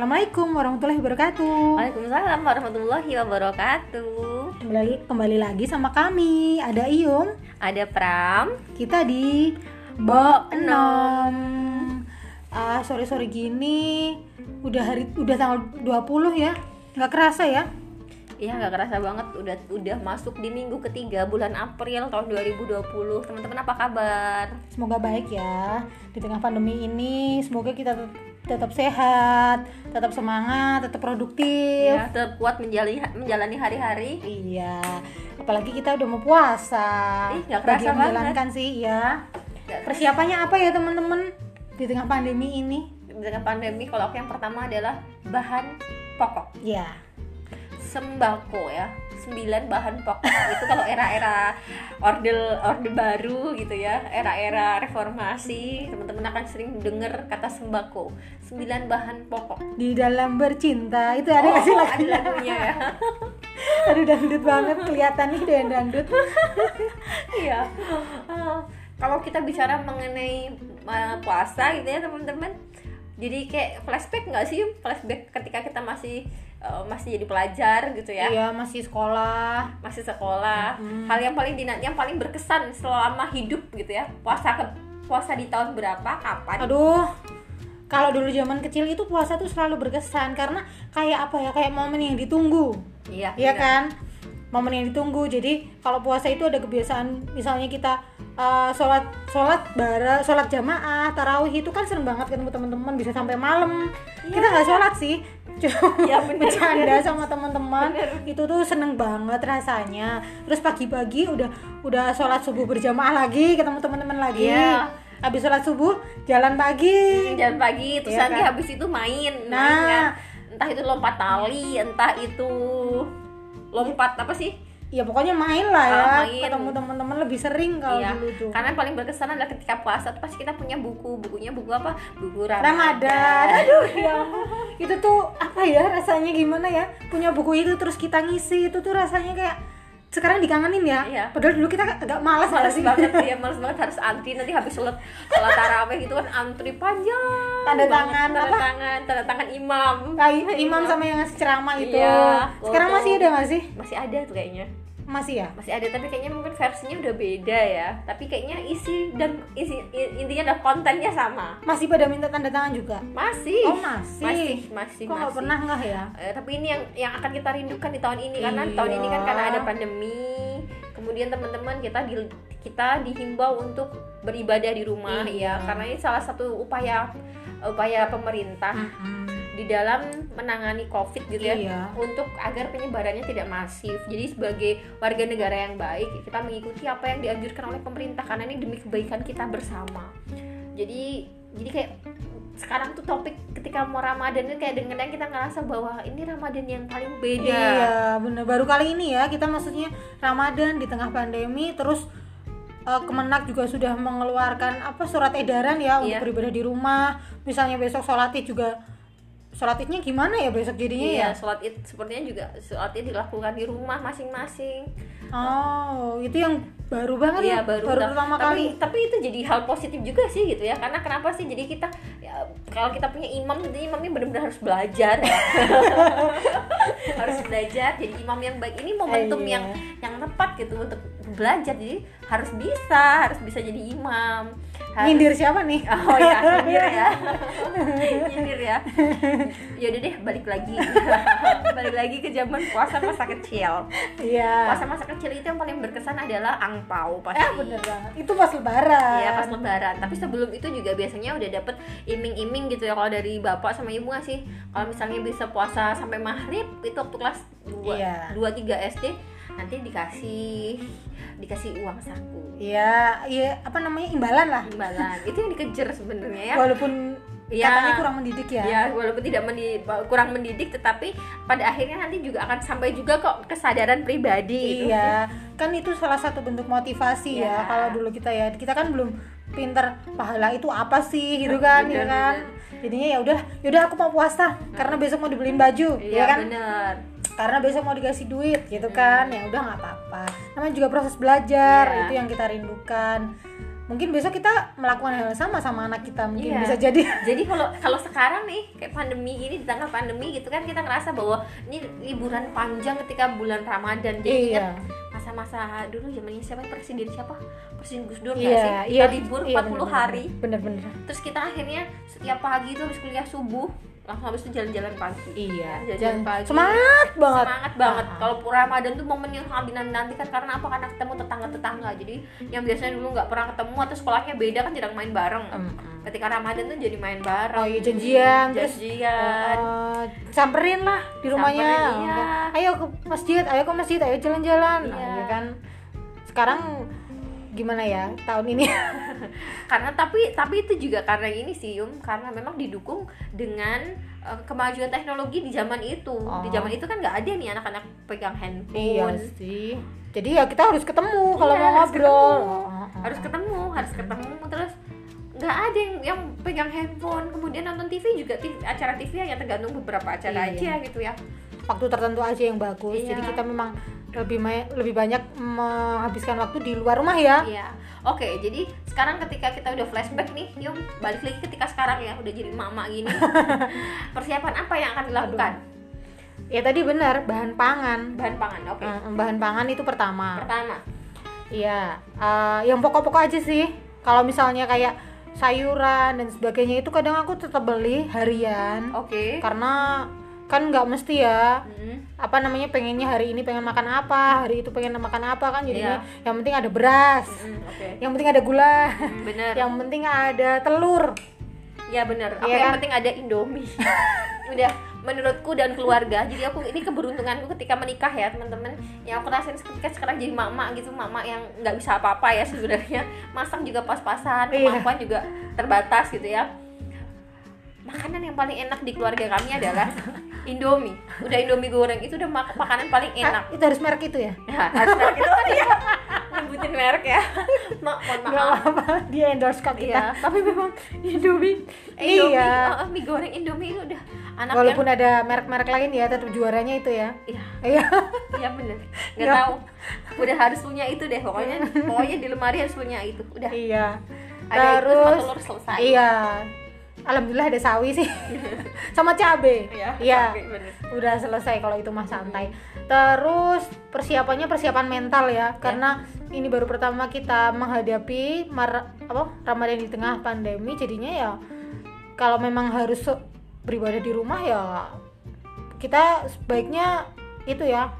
Assalamualaikum warahmatullahi wabarakatuh. Waalaikumsalam warahmatullahi wabarakatuh. Kembali kembali lagi sama kami. Ada Iyung, Ada Pram. kita di Bo Enom. Ah, sore-sore gini udah hari udah tanggal 20 ya. nggak kerasa ya? Iya nggak kerasa banget udah udah masuk di minggu ketiga bulan April tahun 2020. Teman-teman apa kabar? Semoga baik ya di tengah pandemi ini. Semoga kita tetap sehat, tetap semangat, tetap produktif. Ya, tetap kuat menjalani menjalani hari-hari. Iya, apalagi kita udah mau puasa. Ih, Bagi kerasa yang menjalankan sih, ya. Persiapannya apa ya teman-teman di tengah pandemi ini? Dengan pandemi kalau aku yang pertama adalah bahan pokok Ya, sembako ya. 9 bahan pokok itu kalau era-era orde orde baru gitu ya era-era reformasi teman-teman akan sering dengar kata sembako 9 bahan pokok di dalam bercinta itu ada Oh, lagunya? ada lagunya ya Aduh dangdut banget kelihatan nih yang dangdut. iya Eh, kalau kita bicara mengenai eh, puasa gitu ya teman-teman jadi kayak flashback nggak sih flashback ketika kita masih eh, masih jadi pelajar gitu ya. Iya masih sekolah. masih sekolah. Hal yang paling dinanti yang paling berkesan selama hidup gitu ya. Puasa ke puasa di tahun berapa? Kapan? Aduh, kalau dulu zaman kecil itu puasa tuh selalu berkesan karena kayak apa ya? Kayak momen yang ditunggu. iya Iya kan? Momen yang ditunggu. Jadi kalau puasa itu ada kebiasaan misalnya kita uh, sholat sholat bara sholat jamaah tarawih itu kan sering banget ketemu teman-teman bisa sampai malam. Kita nggak sholat sih, cuma Iya, bener, bercanda sama teman-teman. Itu tuh seneng banget rasanya. Terus pagi-pagi udah udah sholat subuh berjamaah lagi ketemu teman-teman lagi. Iya. Habis sholat subuh jalan pagi. jalan pagi terus Iya nanti kan? habis itu main Nah. main kan. entah itu lompat tali entah itu lompat apa sih Ya pokoknya main lah ya. Ah, main. Ketemu teman-teman lebih sering kalau Iya, dulu tuh. karena paling berkesan adalah ketika puasa tuh pasti kita punya buku bukunya buku apa buku Ramadan, Ramadan. Aduh, ya. Itu tuh apa ya rasanya gimana ya? Punya buku itu terus kita ngisi itu tuh rasanya kayak sekarang dikangenin ya. Iya. Padahal dulu kita agak malas sih? banget ya males banget harus antri nanti habis sholat sholat taraweh gitu kan antri panjang Tanda tangan tanda apa? tangan tanda tangan imam Kayak imam sama yang ngasih ceramah itu. Iya, Sekarang masih ada nggak sih? masih ada tuh kayaknya Masih ya? masih ada tapi kayaknya mungkin versinya udah beda ya tapi kayaknya isi dan isi intinya ada kontennya sama Masih pada minta tanda tangan juga. masih Oh, masih. masih masih Kok masih. pernah nggak ya? Eh, tapi ini yang yang akan kita rindukan di tahun ini karena Iya. tahun ini kan karena ada pandemi kemudian teman-teman kita di, kita dihimbau untuk beribadah di rumah Iya. ya karena ini salah satu upaya upaya pemerintah Mm-mm. Di dalam menangani covid gitu ya Iya. untuk agar penyebarannya tidak masif jadi sebagai warga negara yang baik kita mengikuti apa yang dianjurkan oleh pemerintah karena ini demi kebaikan kita bersama jadi jadi kayak sekarang tuh topik ketika mau Ramadan itu kayak dengerin kita ngerasa bahwa ini Ramadan yang paling beda Iya, bener. Baru kali ini ya kita maksudnya Ramadan di tengah pandemi terus eh, Kemenak juga sudah mengeluarkan apa surat edaran ya untuk Iya. beribadah di rumah. Misalnya besok sholat juga sholat idnya gimana ya besok jadinya Iya, ya? sholat id sepertinya juga sholat id dilakukan di rumah masing-masing. Oh, itu yang baru banget Iya ya. baru, baru pertama tapi, kali. Tapi itu jadi hal positif juga sih gitu ya. Karena kenapa sih? Jadi kita ya, kalau kita punya imam, jadi imamnya benar-benar harus belajar. ya. harus belajar. Jadi imam yang baik ini momentum Iya. yang yang tepat gitu untuk belajar. Jadi harus bisa, harus bisa jadi imam. Harus, Nyindir siapa nih? Oh ya, nyindir ya. nyindir ya. Ya udah deh, balik lagi. balik lagi ke zaman puasa masa kecil. Iya. Puasa masa kecil itu yang paling berkesan adalah angpau pasti. Eh, bener banget. Itu pas lebaran. Iya pas lebaran. Tapi sebelum itu juga biasanya udah dapet iming-iming gitu ya kalau dari bapak sama ibu nggak sih. Kalau misalnya bisa puasa sampai maghrib itu waktu kelas 2 Iya. 2 3 SD nanti dikasih dikasih uang saku. Iya, iya apa namanya imbalan lah. Imbalan. itu yang dikejar sebenarnya ya. Walaupun Iya. katanya kurang mendidik ya. Ya, walaupun tidak mendi- kurang mendidik tetapi pada akhirnya nanti juga akan sampai juga kok kesadaran pribadi gitu. Iya, kan itu salah satu bentuk motivasi ya. Iya. Kalau dulu kita ya, kita kan belum pinter pahala itu apa sih gitu kan, ya Bener, kan. Jadinya ya udah, yaudah aku mau puasa karena besok mau dibeliin baju, Iya, ya kan. bener. Karena besok mau dikasih duit gitu kan. Ya udah nggak apa-apa. Namanya juga proses belajar, Iya. itu yang kita rindukan. mungkin besok kita melakukan hal yang sama sama anak kita mungkin Iya. bisa jadi jadi kalau kalau sekarang nih kayak pandemi ini di tengah pandemi gitu kan kita ngerasa bahwa ini liburan panjang ketika bulan Ramadan jadi iya masa-masa dulu zamannya siapa presiden siapa presiden Gus Dur iya sih? iya Kita libur iya, 40 bener-bener. hari. bener-bener terus kita akhirnya setiap pagi itu habis kuliah subuh langsung habis itu jalan-jalan pagi. Iya Jalan jangan pagi. semangat banget. Semangat banget. Ah. kalau Ramadan tuh momen yang sangat dinantikan karena apa? Karena ketemu tetangga-tetangga. Jadi yang biasanya dulu nggak pernah ketemu atau sekolahnya beda kan jarang main bareng. Mm, mm. ketika Ramadan tuh jadi main bareng. Oh iya janjian terus janjian. eh, samperin lah di rumahnya. Samperin, iya. ayo ke masjid ayo ke masjid ayo jalan-jalan. Nah, Iya. iya kan? Sekarang gimana ya tahun ini. Karena tapi tapi itu juga karena ini sih Yum. Karena memang didukung dengan eh, kemajuan teknologi di zaman itu. Di Oh. zaman itu kan nggak ada nih anak-anak pegang iya handphone sih. Jadi ya kita harus ketemu kalau Iya, mau harus ngobrol. Ketemu. Harus ketemu harus ketemu terus nggak ada yang, yang pegang handphone. Kemudian nonton TV juga TV, acara TV hanya tergantung beberapa acara Iya. aja gitu ya. Waktu tertentu aja yang bagus. Iya. jadi kita memang lebih lebih banyak menghabiskan waktu di luar rumah ya Iya. Oke, jadi sekarang ketika kita udah flashback nih, yuk balik lagi ketika sekarang ya udah jadi mama gini. persiapan apa yang akan dilakukan? ya tadi benar bahan pangan Bahan pangan. Oke. Eh, bahan pangan itu pertama Pertama. Iya, eh, yang pokok-pokok aja sih. Kalau misalnya kayak sayuran dan sebagainya itu kadang aku tetap beli harian Oke. karena kan nggak mesti ya Mm. Apa namanya pengennya hari ini pengen makan apa hari itu pengen makan apa kan jadinya Iya. yang penting ada beras Mm, Oke. yang penting ada gula Mm, Bener. yang penting ada telur Ya bener. Aku Iya yang kan? penting ada Indomie. udah menurutku dan keluarga jadi aku ini keberuntunganku ketika menikah ya teman-teman yang aku rasain ketika sekarang jadi mama gitu mama yang nggak bisa apa-apa ya sebenarnya masak juga pas-pasan Iya. kemampuan juga terbatas gitu ya makanan yang paling enak di keluarga kami adalah Indomie. Udah Indomie goreng itu udah mak- makanan paling enak. Ah, itu harus merek itu ya? Ya harus merek itu kan ya nyebutin merek ya. Ma mohon maaf. apa-apa dia endorse kok kita Iya, tapi memang Indomie, Indomie, Iya. oh, mie goreng Indomie itu udah anak walaupun yang, ada merek-merek lain ya tetap juaranya itu ya. Iya, iya. Iya bener, nggak Nggak. tahu, udah harus punya itu deh, pokoknya, pokoknya di lemari harus punya itu, udah, iya. Ada itu terus telur selesai, Iya. Alhamdulillah ada sawi sih. Sama cabe. Iya, Iya. bener. Udah selesai kalau itu mah santai. Terus persiapannya persiapan mental ya, karena ini baru pertama kita menghadapi mar apa Ramadan di tengah pandemi jadinya ya kalau memang harus beribadah di rumah ya kita sebaiknya itu ya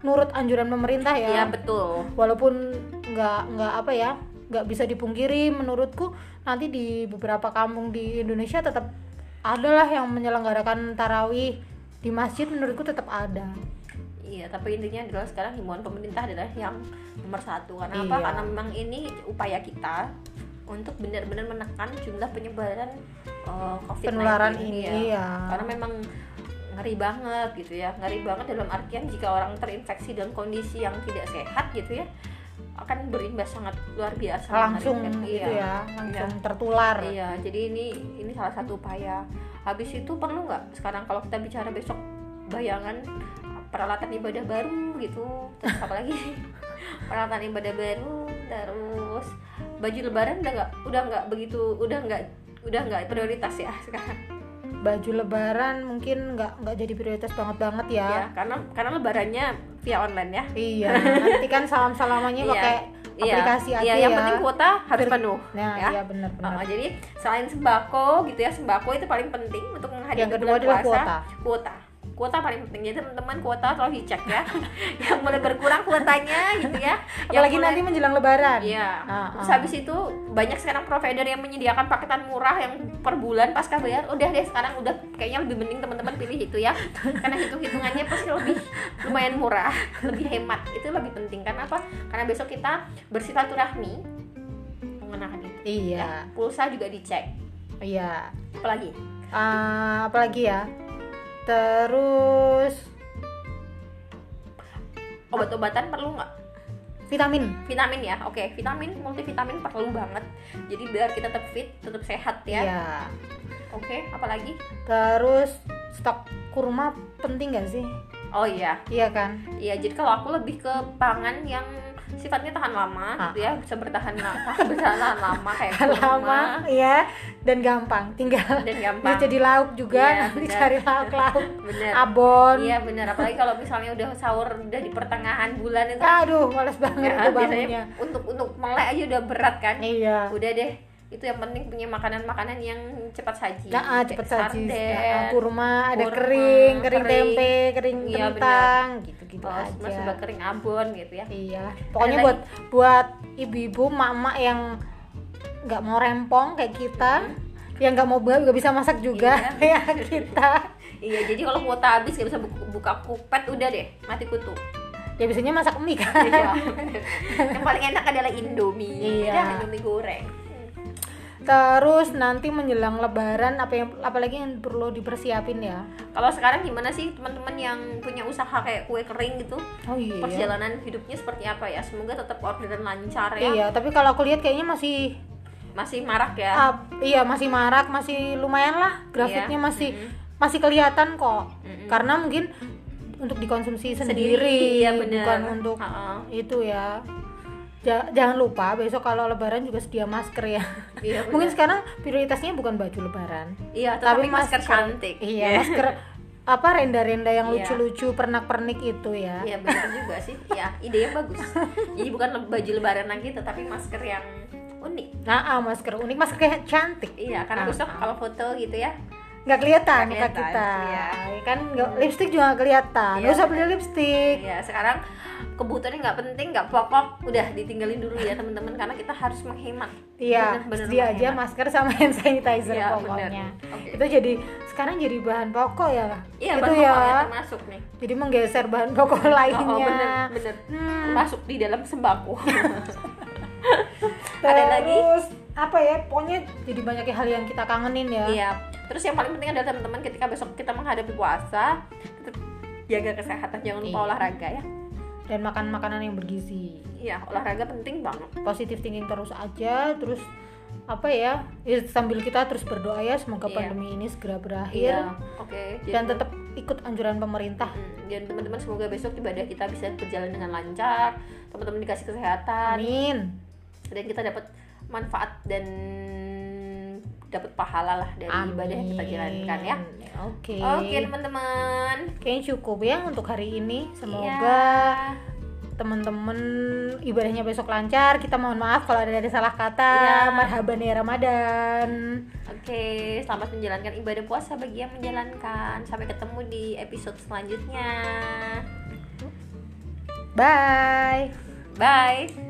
nurut anjuran pemerintah ya Iya betul, walaupun nggak nggak apa ya nggak bisa dipungkiri menurutku nanti di beberapa kampung di Indonesia tetap adalah yang menyelenggarakan tarawih di masjid menurutku tetap ada iya, tapi intinya adalah sekarang himbauan pemerintah adalah yang nomor satu, karena apa? Iya. Karena memang ini upaya kita untuk benar-benar menekan jumlah penyebaran uh, COVID-19 penularan ini ya. ya karena memang ngeri banget gitu ya ngeri banget dalam artian jika orang terinfeksi dalam kondisi yang tidak sehat gitu ya akan berimbas sangat luar biasa langsung mengerikan. gitu Iya. ya langsung tertular. Iya jadi ini ini salah satu upaya. Habis itu perlu nggak sekarang kalau kita bicara besok bayangan peralatan ibadah baru gitu terus apa lagi? Peralatan ibadah baru terus baju lebaran udah nggak udah nggak begitu udah nggak udah nggak prioritas ya sekarang baju lebaran mungkin nggak nggak jadi prioritas banget banget ya, ya karena karena lebarannya via online ya. Iya nanti kan salam salamannya Iya. pakai aplikasi iya, aja iya, ya. yang penting kuota harus penuh nah ya. iya benar benar. Oh, jadi selain sembako gitu ya sembako itu paling penting untuk menghadapi yang kedua adalah puasa. kuota. Kuota kuota paling penting jadi teman-teman kuota tolong dicek ya yang mulai berkurang kuotanya gitu ya yang apalagi mulai- nanti menjelang lebaran Iya. Terus ah. habis itu banyak sekarang provider yang menyediakan paketan murah yang per bulan pasca bayar. Udah deh sekarang udah kayaknya lebih mending teman-teman pilih itu ya. Karena hitung-hitungannya pasti lebih lumayan murah, lebih hemat. Itu lebih penting karena apa? Karena besok kita bersilaturahmi mengenakan itu. iya Pulsa juga dicek. iya Apalagi? Ah, apalagi ya terus Obat-obatan perlu nggak? vitamin Vitamin ya, oke. Vitamin, multivitamin perlu banget. Jadi biar kita tetap fit, tetap sehat ya. Iya. Oke, apalagi? terus stok kurma penting gak sih Oh iya, iya kan Iya, jadi kalau aku lebih ke pangan yang sifatnya tahan lama Ah. gitu ya bisa bertahan la- bertahan lama kayak lama kurma ya dan gampang tinggal dan bisa gampang jadi lauk juga Iya, nanti benar. cari lauk lauk bener abon. Iya bener apalagi kalau misalnya udah sahur udah di pertengahan bulan itu. Aduh males banget ya, itu biasanya untuk untuk melek aja udah berat kan? Iya. Udah deh itu yang penting punya makanan-makanan yang cepat saji. Nah, ah, cepet saji. sarden, Ya, kurma ada kurma, kering kering kering. tempe kering Iya, kentang gitu gitu oh, aja. mas serba kering abon gitu ya. Iya. Pokoknya Ada buat buat ibu-ibu mak-mak yang nggak mau rempong kayak kita yang nggak mau nggak bisa masak juga Iya. ya kita. Iya jadi kalau kuota habis gak bisa buka, buka kupet udah deh mati kutu. Ya biasanya masak mie kan. Iya. yang paling enak adalah indomie. Iya. Udah, indomie goreng terus nanti menjelang lebaran apa yang apalagi yang perlu dipersiapin ya kalau sekarang gimana sih teman-teman yang punya usaha kayak kue kering gitu oh iya perjalanan hidupnya seperti apa ya semoga tetap orderan lancar ya iya tapi kalau aku lihat kayaknya masih masih marak ya ah, iya masih marak masih lumayan lah grafiknya Iya. masih Mm-mm. masih kelihatan kok Mm-mm. karena mungkin untuk dikonsumsi Sendiri, sendiri, iya bener. bukan untuk Ha-ha. itu ya jangan lupa besok kalau lebaran juga sedia masker ya iya mungkin sekarang prioritasnya bukan baju lebaran iya tetapi masker cantik iya masker apa renda-renda yang Iya. lucu-lucu pernak-pernik itu ya Iya benar juga sih. Ya ide yang bagus. Jadi bukan baju lebaran lagi, tetapi masker yang unik. nah ah, masker unik masker kayak cantik Iya, karena Ah, besok ah. kalau foto gitu ya. nggak kelihatan muka kita iya. kan nggak lipstick juga nggak kelihatan Iya, nggak usah bener. beli lipstick Iya, sekarang kebutuhannya nggak penting, nggak pokok, udah ditinggalin dulu ya teman-teman karena kita harus menghemat. iya sedia aja masker sama hand sanitizer Iya, pokoknya bener. Oke. itu jadi sekarang jadi bahan pokok ya Iya, itu bahan ya pokoknya termasuk nih. jadi menggeser bahan pokok Oh, lainnya oh bener, bener. Hmm. Termasuk di dalam sembako. Ada lagi? Terus apa ya? Pokoknya jadi banyak hal yang kita kangenin ya. Iya. Terus yang paling penting adalah teman-teman ketika besok kita menghadapi puasa, tetap jaga kesehatan, jangan lupa Iya. olahraga ya. Dan makan makanan yang bergizi. Iya, olahraga penting banget. Positive thinking terus aja, terus apa ya? ya sambil kita terus berdoa ya semoga Iya. pandemi ini segera berakhir Iya, oke. Jadi- dan tetap ikut anjuran pemerintah. Hmm, dan teman-teman semoga besok ibadah kita bisa berjalan dengan lancar, teman-teman dikasih kesehatan Amin. dan kita dapat manfaat dan dapat pahala lah dari Amin. ibadah yang kita jalankan ya. Oke. Oke, teman-teman. Kayaknya cukup ya untuk hari ini. Semoga Iya. teman-teman ibadahnya besok lancar. Kita mohon maaf kalau ada ada salah kata. Iya. Marhaban ya Ramadan. Oke, selamat menjalankan ibadah puasa bagi yang menjalankan. Sampai ketemu di episode selanjutnya. Bye. Bye.